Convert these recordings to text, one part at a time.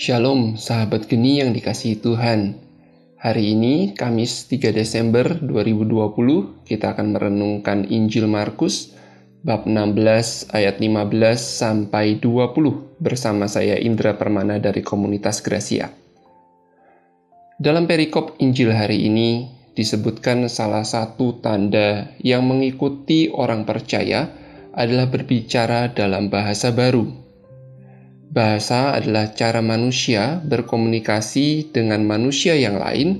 Shalom sahabat geni yang dikasihi Tuhan. Hari ini Kamis 3 Desember 2020 kita akan merenungkan Injil Markus bab 16 ayat 15 sampai 20 bersama saya Indra Permana dari komunitas Gracia. Dalam perikop Injil hari ini disebutkan salah satu tanda yang mengikuti orang percaya adalah berbicara dalam bahasa baru Bahasa adalah cara manusia berkomunikasi dengan manusia yang lain,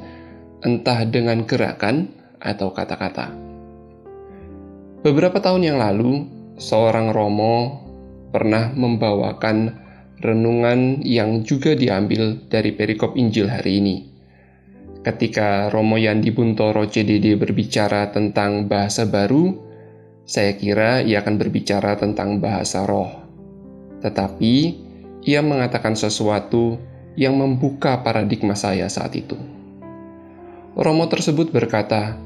entah dengan gerakan atau kata-kata. Beberapa tahun yang lalu, seorang Romo pernah membawakan renungan yang juga diambil dari perikop Injil hari ini. Ketika Romo Yandi Buntoro CDD berbicara tentang bahasa baru, saya kira ia akan berbicara tentang bahasa roh. Tetapi, ia mengatakan sesuatu yang membuka paradigma saya saat itu. Romo tersebut berkata,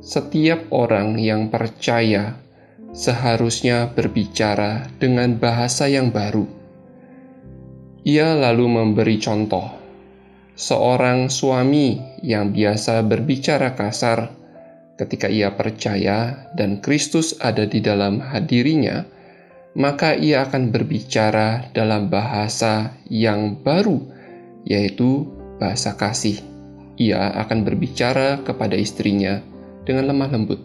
"Setiap orang yang percaya seharusnya berbicara dengan bahasa yang baru." Ia lalu memberi contoh seorang suami yang biasa berbicara kasar ketika ia percaya dan Kristus ada di dalam hadirinya maka ia akan berbicara dalam bahasa yang baru, yaitu bahasa kasih. Ia akan berbicara kepada istrinya dengan lemah lembut.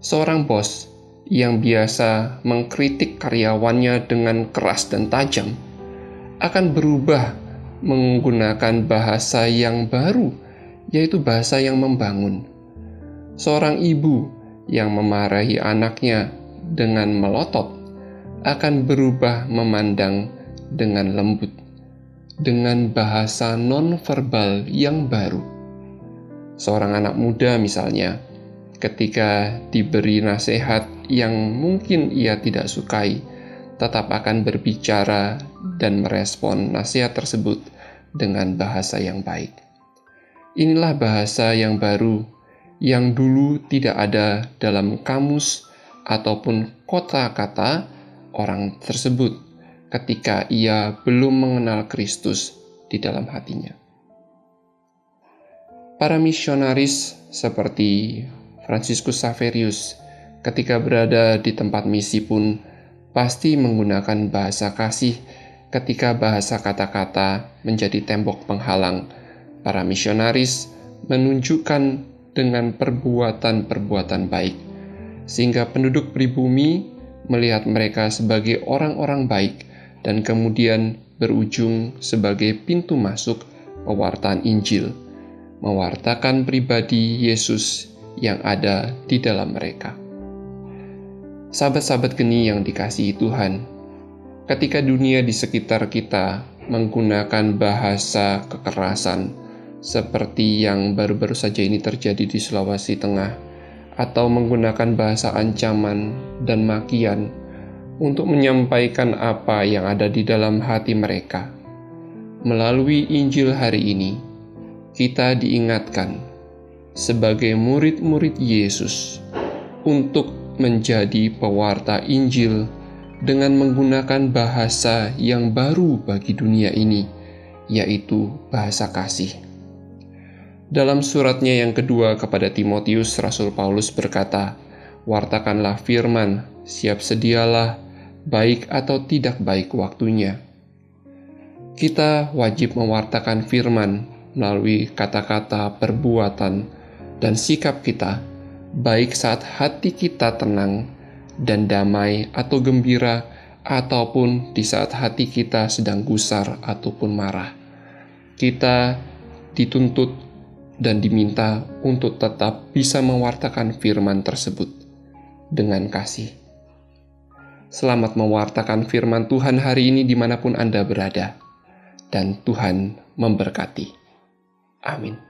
Seorang bos yang biasa mengkritik karyawannya dengan keras dan tajam akan berubah menggunakan bahasa yang baru, yaitu bahasa yang membangun. Seorang ibu yang memarahi anaknya dengan melotot akan berubah memandang dengan lembut, dengan bahasa non-verbal yang baru. Seorang anak muda, misalnya, ketika diberi nasihat yang mungkin ia tidak sukai, tetap akan berbicara dan merespon nasihat tersebut dengan bahasa yang baik. Inilah bahasa yang baru yang dulu tidak ada dalam kamus ataupun kota-kata orang tersebut ketika ia belum mengenal Kristus di dalam hatinya. Para misionaris seperti Franciscus Saverius ketika berada di tempat misi pun pasti menggunakan bahasa kasih ketika bahasa kata-kata menjadi tembok penghalang. Para misionaris menunjukkan dengan perbuatan-perbuatan baik, sehingga penduduk pribumi melihat mereka sebagai orang-orang baik dan kemudian berujung sebagai pintu masuk pewartaan Injil, mewartakan pribadi Yesus yang ada di dalam mereka. Sahabat-sahabat geni yang dikasihi Tuhan, ketika dunia di sekitar kita menggunakan bahasa kekerasan seperti yang baru-baru saja ini terjadi di Sulawesi Tengah, atau menggunakan bahasa ancaman dan makian untuk menyampaikan apa yang ada di dalam hati mereka. Melalui Injil hari ini, kita diingatkan sebagai murid-murid Yesus untuk menjadi pewarta Injil dengan menggunakan bahasa yang baru bagi dunia ini, yaitu bahasa kasih. Dalam suratnya yang kedua kepada Timotius, Rasul Paulus berkata, "Wartakanlah firman, siap sedialah, baik atau tidak baik waktunya." Kita wajib mewartakan firman melalui kata-kata, perbuatan, dan sikap kita, baik saat hati kita tenang dan damai atau gembira, ataupun di saat hati kita sedang gusar ataupun marah. Kita dituntut dan diminta untuk tetap bisa mewartakan firman tersebut dengan kasih. Selamat mewartakan firman Tuhan hari ini di mana pun Anda berada, dan Tuhan memberkati. Amin.